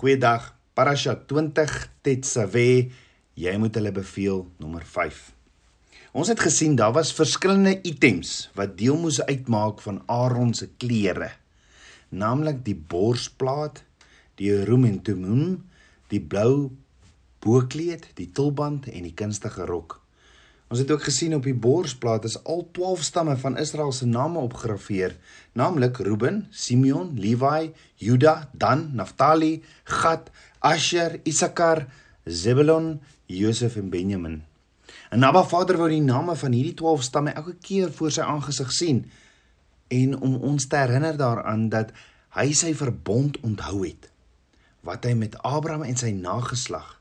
Goeiedag. Parasha 20 Tetzaveh, jy moet hulle beveel nommer 5. Ons het gesien daar was verskillende items wat deel moes uitmaak van Aaron se klere. Naamlik die borsplaat, die Urim en Thummim, die blou boekleed, die tulband en die kunstige rok. Ons het ook gesien op die borsplaat is al 12 stamme van Israel se name opgegraveer, naamlik Reuben, Simeon, Levi, Juda, Dan, Naphtali, Gad, Asher, Issachar, Zebulon, Josef en Benjamin. En Abba Vader wou die name van hierdie 12 stamme elke keer voor sy aangesig sien en om ons te herinner daaraan dat hy sy verbond onthou het wat hy met Abraham en sy nageslag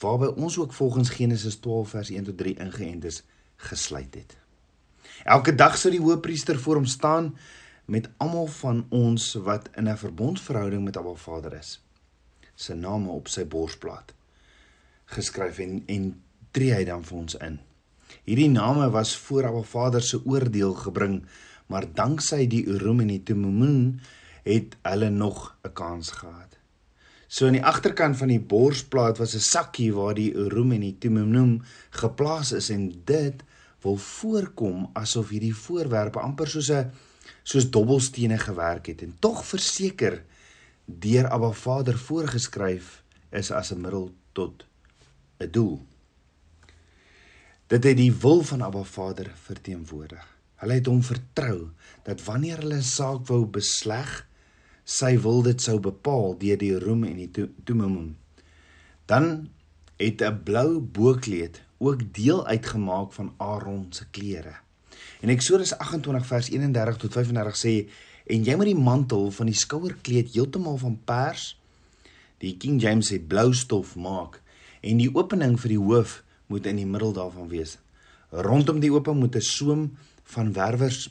waarby ons ook volgens Genesis 12 vers 1 tot 3 ingeënt is, gesluit het. Elke dag sou die hoëpriester voor hom staan met almal van ons wat in 'n verbondverhouding met Abba Vader is. Se name op sy borsplaat geskryf en en tree hy dan vir ons in. Hierdie name was voor Abba Vader se oordeel gebring, maar danksy die Urim en die Thummim het hulle nog 'n kans gehad. So aan die agterkant van die borsplaat was 'n sakkie waar die Urim en die Thummim geplaas is en dit wil voorkom asof hierdie voorwerpe amper soos 'n soos dobbelstene gewerk het en tog verseker deur Abba Vader voorgeskryf is as 'n middel tot 'n doel. Dit het die wil van Abba Vader verteenwoordig. Hulle het hom vertrou dat wanneer hulle 'n saak wou besleg, sy wil dit sou bepaal deur die roem en die toemum. Dan het 'n blou boekleed ook deel uitgemaak van Aaron se klere. En Eksodus 28 vers 31 tot 35 sê en jy moet die mantel van die skouerkleed heeltemal van pers die King James sê blou stof maak en die opening vir die hoof moet in die middel daarvan wees. Rondom die opening moet 'n soem van werwers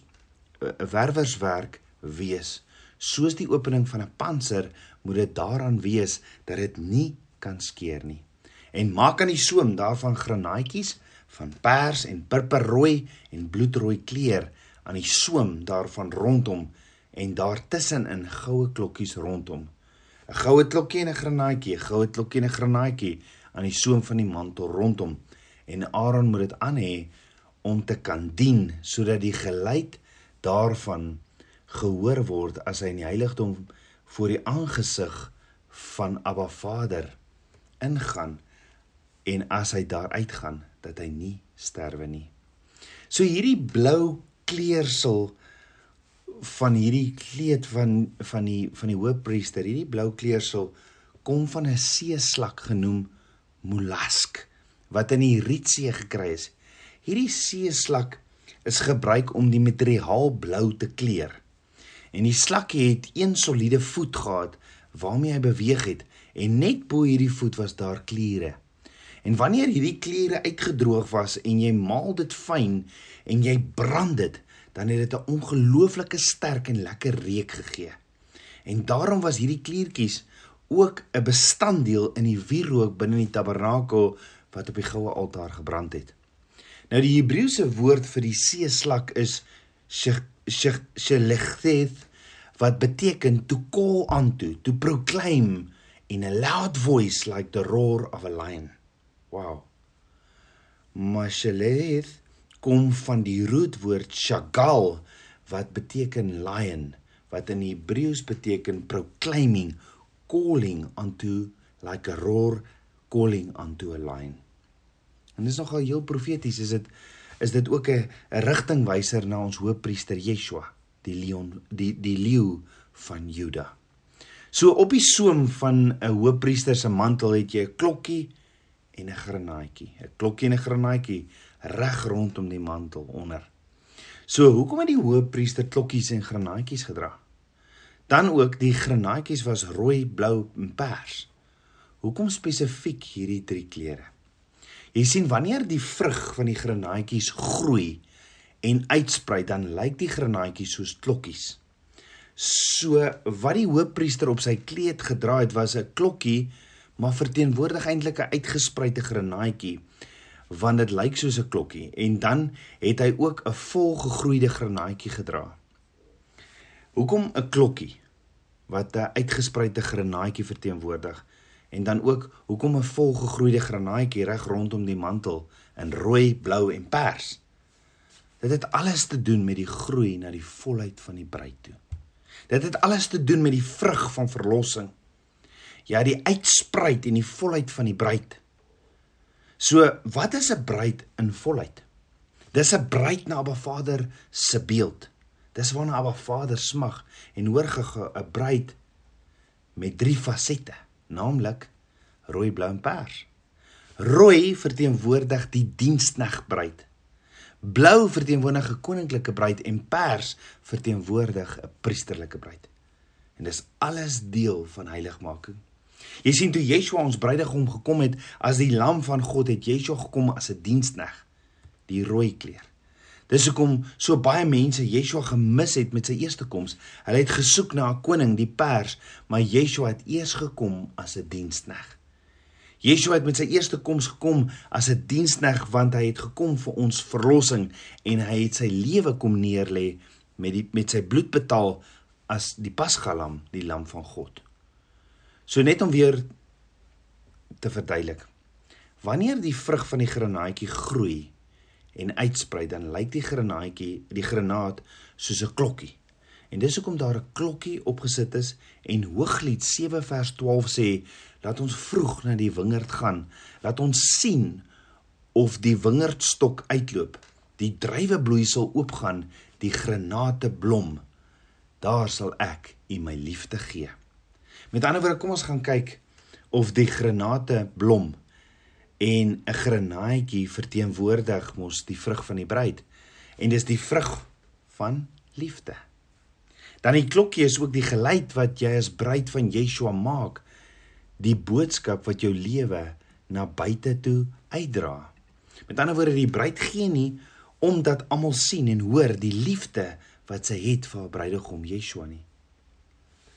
'n werwerswerk wees soos die opening van 'n panser moet dit daaraan wees dat dit nie kan skeer nie. En maak aan die soem daarvan granaatjies van pers en purperrooi en bloedrooi kleur aan die soem daarvan rondom en daartussen in goue klokkies rondom. 'n Goue klokkie en 'n granaatjie, 'n goue klokkie en 'n granaatjie aan die soem van die mantel rondom. En Aaron moet dit aan hê om te kan dien sodat die geluid daarvan gehoor word as hy in die heiligdom voor die aangesig van Abba Vader ingaan en as hy daar uitgaan dat hy nie sterwe nie. So hierdie blou kleersel van hierdie kleed van van die van die hoofpriester, hierdie blou kleersel kom van 'n seeslak genoem molask wat in die Rietsee gekry is. Hierdie seeslak is gebruik om die materiaal blou te kleur en die slakkie het een soliede voet gehad waarmee hy beweeg het en net bo hierdie voet was daar kliere. En wanneer hierdie kliere uitgedroog was en jy maal dit fyn en jy brand dit, dan het dit 'n ongelooflike sterk en lekker reuk gegee. En daarom was hierdie kliertjies ook 'n bestanddeel in die wierook binne die tabernakel wat op die goue altaar gebrand het. Nou die Hebreëse woord vir die seeslak is shelecheth wat beteken to call unto to proclaim in a loud voice like the roar of a lion. Wow. Masheleth kom van die roetwoord shagal wat beteken lion wat in Hebreëus beteken proclaiming calling unto like a roar calling unto a lion. En dis nogal heel profeties is dit is dit ook 'n rigtingwyser na ons hoofpriester Yeshua, die leon die die leeu van Juda. So op die soem van 'n hoofpriester se mantel het jy 'n klokkie en 'n granaatjie, 'n klokkie en 'n granaatjie reg rondom die mantel onder. So hoekom het die hoofpriester klokkies en granaatjies gedra? Dan ook die granaatjies was rooi, blou en pers. Hoekom spesifiek hierdie drie kleure? Jy sien wanneer die vrug van die granaatjies groei en uitsprei, dan lyk die granaatjies soos klokkies. So wat die hoofpriester op sy kleed gedra het was 'n klokkie, maar verteenwoordig eintlik 'n uitgespreide granaatjie want dit lyk soos 'n klokkie en dan het hy ook 'n volgegroeide granaatjie gedra. Hoekom 'n klokkie? wat 'n uitgespreide granaatjie verteenwoordig en dan ook hoekom 'n volgegroeide granaatjie reg rondom die mantel in rooi, blou en pers. Dit het alles te doen met die groei na die volheid van die bruid toe. Dit het alles te doen met die vrug van verlossing. Ja, die uitsprei en die volheid van die bruid. So, wat is 'n bruid in volheid? Dis 'n bruid na Abba Vader se beeld. Dis waarna Abba Vader smag en hoor ge 'n bruid met drie fasette, naamlik rooi, blou en pers. Rooi verteenwoordig die dienskneg bruid. Blou verteenwoordig 'n koninklike bruid en pers verteenwoordig 'n priesterlike bruid. En dis alles deel van heiligmaking. Jy sien toe Yeshua ons bruidegom gekom het as die lam van God het Yeshua gekom as 'n dienskneg, die rooi kleur. Dis hoekom so baie mense Yeshua gemis het met sy eerste koms. Hulle het gesoek na 'n koning, die pers, maar Yeshua het eers gekom as 'n dienskneg. Yeshua het met sy eerste koms gekom as 'n dienskneg want hy het gekom vir ons verlossing en hy het sy lewe kom neerlê met die met sy bloed betaal as die pasgalam, die lam van God. So net om weer te verduidelik. Wanneer die vrug van die granaatjie groei en uitsprei, dan lyk die granaatjie, die granaat soos 'n klokkie. En dis hoekom daar 'n klokkie opgesit is en Hooglied 7 vers 12 sê, laat ons vroeg na die wingerd gaan, laat ons sien of die wingerdstok uitloop, die druiwebloeisel oopgaan, die granate blom. Daar sal ek u my liefde gee. Met ander woorde, kom ons gaan kyk of die granate blom en 'n granaatjie verteenwoordig mos die vrug van die bruid en dis die vrug van liefde. Dan die klokkie is ook die geluid wat jy as bruid van Yeshua maak, die boodskap wat jou lewe na buite toe uitdra. Met ander woorde, die bruid gee nie omdat almal sien en hoor die liefde wat sy het vir haar bruidegom Yeshua nie.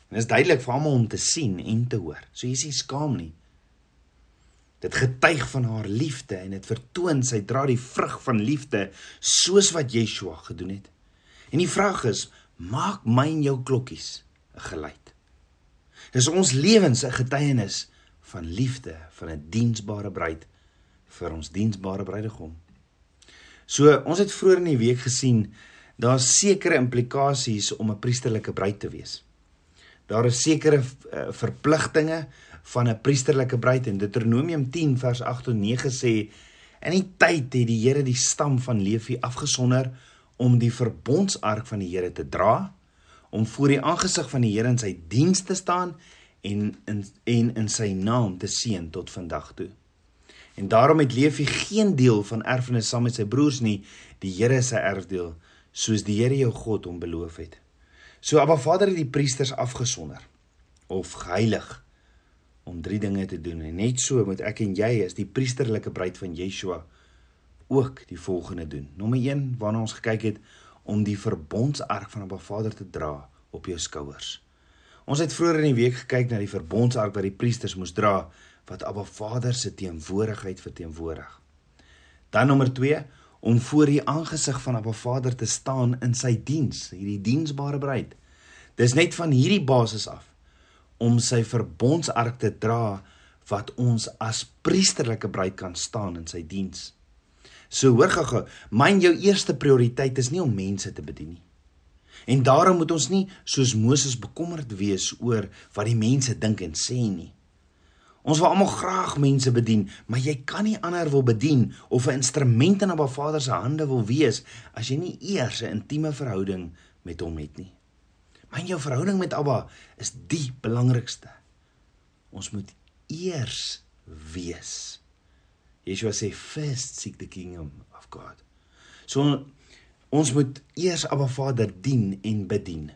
En dit is duidelik vir almal om te sien en te hoor. So jy is nie skaam nie. Dit getuig van haar liefde en dit vertoon sy dra die vrug van liefde soos wat Yeshua gedoen het. En die vraag is, maak my en jou klokkies 'n geluid. Dis ons lewens 'n getuienis van liefde van 'n diensbare bruid vir ons diensbare bruidegom. So, ons het vroeër in die week gesien daar's sekere implikasies om 'n priesterlike bruid te wees. Daar is sekere uh, verpligtinge van 'n priesterlike bruid en Deuteronomium 10 vers 8 tot 9 sê in die tyd het die Here die stam van Lewi afgesonder om die verbondsark van die Here te dra, om voor die aangesig van die Here in sy diens te staan en in en in sy naam te seën tot vandag toe. En daarom het Levi geen deel van erfenis saam met sy broers nie, die Here se erfdeel, soos die Here jou God hom beloof het. So Abba Vader het die priesters afgesonder of geheilig om drie dinge te doen en net so moet ek en jy as die priesterlike bruid van Yeshua ook die volgende doen. Nommer 1 waarna ons gekyk het om die verbondsark van Abba Vader te dra op jou skouers. Ons het vroeër in die week gekyk na die verbondsark wat die priesters moes dra wat Abba Vader se teenwoordigheid verteenwoordig. Dan nommer 2 om voor die aangesig van Abba Vader te staan in sy diens, hierdie diensbare bruid. Dis net van hierdie basis af om sy verbondsark te dra wat ons as priesterlike bruid kan staan in sy diens. So hoor gaga, myn jou eerste prioriteit is nie om mense te bedien nie. En daarom moet ons nie soos Moses bekommerd wees oor wat die mense dink en sê nie. Ons wil almal graag mense bedien, maar jy kan nie ander wil bedien of 'n instrument in 'n Vader se hande wil wees as jy nie eers 'n intieme verhouding met hom het nie. Myn jou verhouding met Abba is die belangrikste. Ons moet eers wees. Yeshua sê first seek the kingdom of God. So ons moet eers Abba Vader dien en bedien.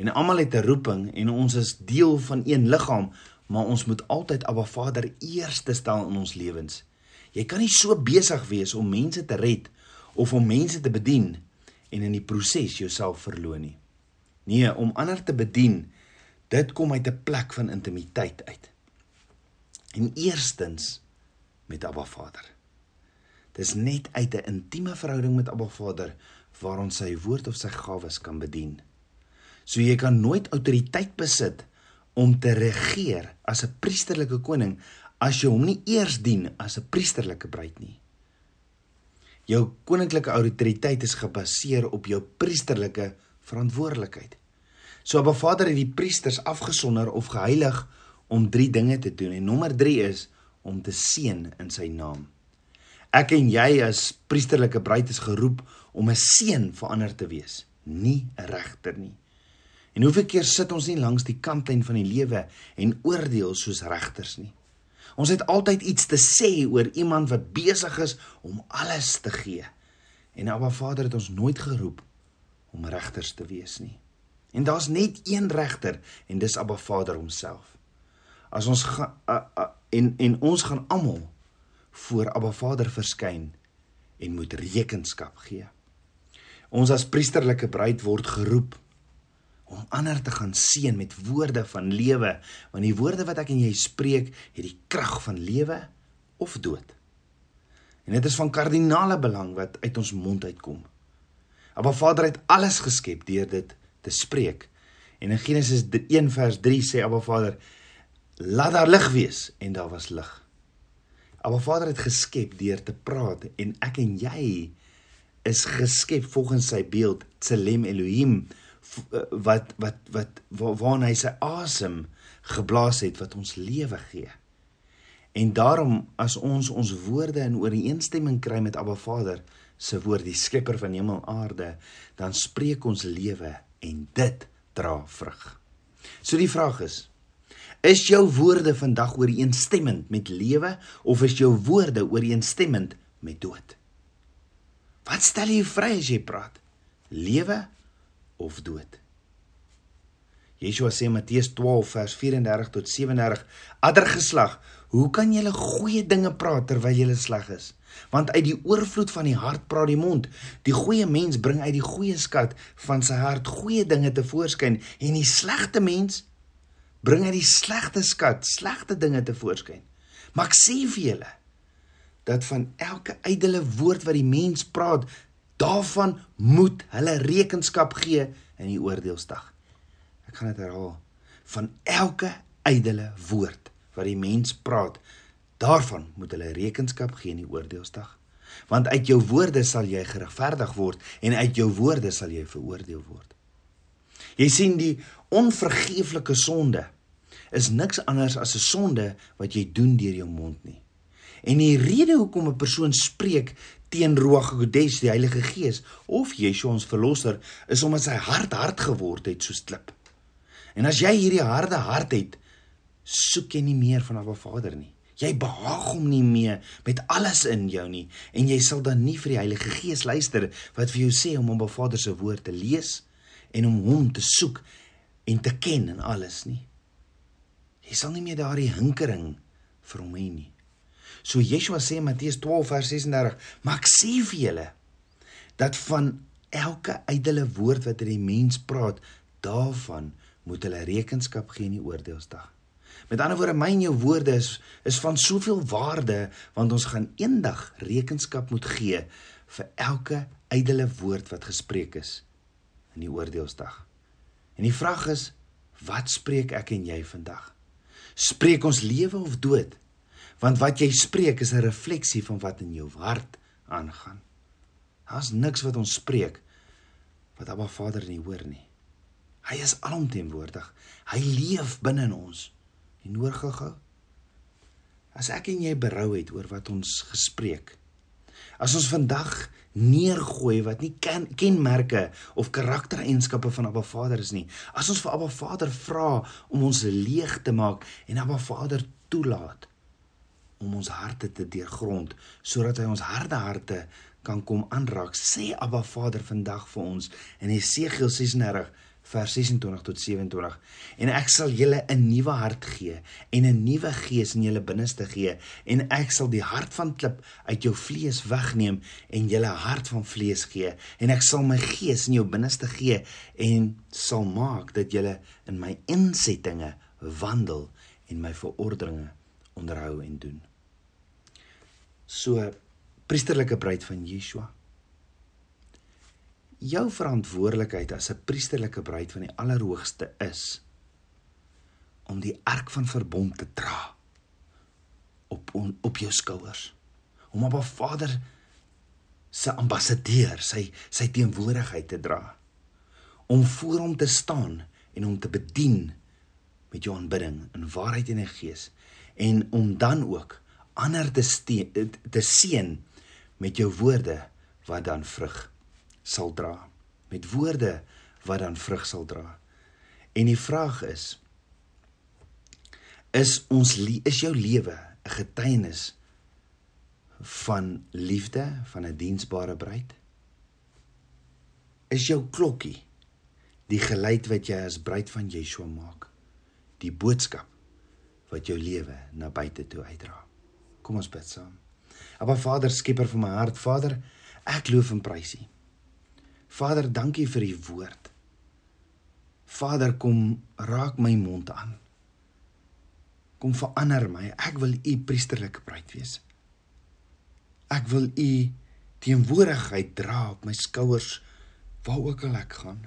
En almal het 'n roeping en ons is deel van een liggaam, maar ons moet altyd Abba Vader eerste stel in ons lewens. Jy kan nie so besig wees om mense te red of om mense te bedien en in die proses jouself verloon nie. Nee, om ander te bedien, dit kom uit 'n plek van intimiteit uit. En eerstens met Abba Vader. Dis net uit 'n intieme verhouding met Abba Vader waar ons sy woord of sy gawes kan bedien. So jy kan nooit autoriteit besit om te regeer as 'n priesterlike koning as jy hom nie eers dien as 'n priesterlike bruid nie. Jou koninklike autoriteit is gebaseer op jou priesterlike verantwoordelikheid. So Abba Vader het die priesters afgesonder of geheilig om 3 dinge te doen en nommer 3 is om te seën in sy naam. Ek en jy as priesterlike bruid is geroep om 'n seën vir ander te wees, nie 'n regter nie. En hoeveel keer sit ons nie langs die kantlyn van die lewe en oordeel soos regters nie. Ons het altyd iets te sê oor iemand wat besig is om alles te gee. En Abba Vader het ons nooit geroep om regters te wees nie. En daar's net een regter en dis Abba Vader homself. As ons ga, a, a, en en ons gaan almal voor Abba Vader verskyn en moet rekenskap gee. Ons as priesterlike bruid word geroep om ander te gaan seën met woorde van lewe, want die woorde wat ek en jy spreek, het die krag van lewe of dood. En dit is van kardinale belang wat uit ons mond uitkom. Maar Vader het alles geskep deur dit te spreek. En in Genesis 1 vers 3 sê Abba Vader: "Laat daar lig wees," en daar was lig. Abba Vader het geskep deur te praat en ek en jy is geskep volgens sy beeld, Tselem Elohim, eh, wat wat wat waarna hy sy asem geblaas het wat ons lewe gee. En daarom as ons ons woorde in ooreenstemming kry met Abba Vader se woord, die skepper van hemel en aarde, dan spreek ons lewe en dit dra vrug. So die vraag is: is jou woorde vandag ooreenstemmend met lewe of is jou woorde ooreenstemmend met dood? Wat stel jy vry as jy praat? Lewe of dood? Yeshua sê Matteus 12 vers 34 tot 37: Adder geslag, hoe kan julle goeie dinge praat terwyl julle sleg is? Want uit die oorvloed van die hart praat die mond. Die goeie mens bring uit die goeie skat van sy hart goeie dinge te voorskyn en die slegte mens bring uit die slegte skat slegte dinge te voorskyn. Maar ek sê vir julle dat van elke ydelle woord wat die mens praat, daarvan moet hulle rekenskap gee in die oordeelsdag. Ek gaan dit herhaal. Van elke ydelle woord wat die mens praat, Daarvan moet hulle rekenskap gee in die oordeelsdag. Want uit jou woorde sal jy geregverdig word en uit jou woorde sal jy veroordeel word. Jy sien die onvergeeflike sonde is niks anders as 'n sonde wat jy doen deur jou mond nie. En die rede hoekom 'n persoon spreek teen Ruach HaKodesh, die Heilige Gees of Yeshua ons verlosser, is omdat sy hart hard geword het soos klip. En as jy hierdie harde hart het, soek jy nie meer van 'n Vader nie. Jy behaag hom nie meer met alles in jou nie en jy sal dan nie vir die Heilige Gees luister wat vir jou sê om op Vader se woord te lees en om hom te soek en te ken in alles nie. Jy sal nie meer daardie hinkering vir hom hê nie. So Yeshua sê in Matteus 12 vers 36, maar ek sê vir julle dat van elke ydelle woord wat 'n mens praat, daarvan moet hulle rekenskap gee in die oordeelsdag. Met ander woorde, my en jou woorde is is van soveel waarde want ons gaan eendag rekenskap moet gee vir elke ydelle woord wat gespreek is in die oordeelsdag. En die vraag is, wat spreek ek en jy vandag? Spreek ons lewe of dood? Want wat jy spreek is 'n refleksie van wat in jou hart aangaan. Daar's niks wat ons spreek wat Abba Vader nie hoor nie. Hy is alomteenwoordig. Hy leef binne in ons en hoor gou-gou. As ek en jy berou het oor wat ons gespreek. As ons vandag neergooi wat nie ken, kenmerke of karaktereienskappe van Abba Vader is nie. As ons vir Abba Vader vra om ons leeg te maak en Abba Vader toelaat om ons harte te deurgrond sodat hy ons harde harte kan kom aanraak. Sê Abba Vader vandag vir ons in Jesegiel 36 vers 26 tot 27 en ek sal julle 'n nuwe hart gee en 'n nuwe gees in julle binneste gee en ek sal die hart van klip uit jou vlees wegneem en julle hart van vlees gee. En ek sal my gees in jou binneste gee en sal maak dat julle in my insettinge wandel en my verordeninge onderhou en doen. So priesterlike bruid van Yeshua jou verantwoordelikheid as 'n priesterlike bruid van die Allerhoogste is om die ark van verbond te dra op on, op jou skouers. Om op 'n Vader se ambassadeur, sy sy teenwoordigheid te dra. Om voor hom te staan en hom te bedien met jou aanbidding in waarheid en in gees en om dan ook ander te steen, te seën met jou woorde wat dan vrug sal dra met woorde wat dan vrug sal dra. En die vraag is is ons is jou lewe 'n getuienis van liefde van 'n diensbare bruid? Is jou klokkie die geluid wat jy as bruid van Yeshua maak? Die boodskap wat jou lewe na buite toe uitdra. Kom ons bid saam. Aba Vader, skieper van my hart, Vader, ek loof en prys U. Vader, dankie vir U woord. Vader, kom raak my mond aan. Kom verander my. Ek wil U priesterlike bruid wees. Ek wil U teenwoordigheid dra op my skouers waar ook al ek gaan.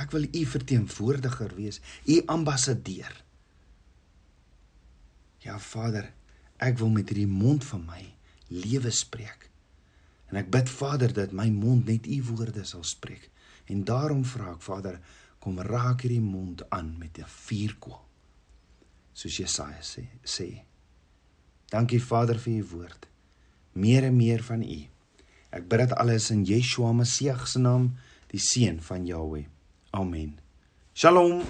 Ek wil U verteenwoordiger wees, U ambassadeur. Ja Vader, ek wil met hierdie mond van my lewe spreek. En ek bid Vader dat my mond net u woorde sal spreek. En daarom vra ek Vader, kom raak hierdie mond aan met 'n vuurkoel. Soos Jesaja sê, sê. Dankie Vader vir u woord. Meer en meer van u. Ek bid dit alles in Yeshua Messie se naam, die seun van Jahweh. Amen. Shalom.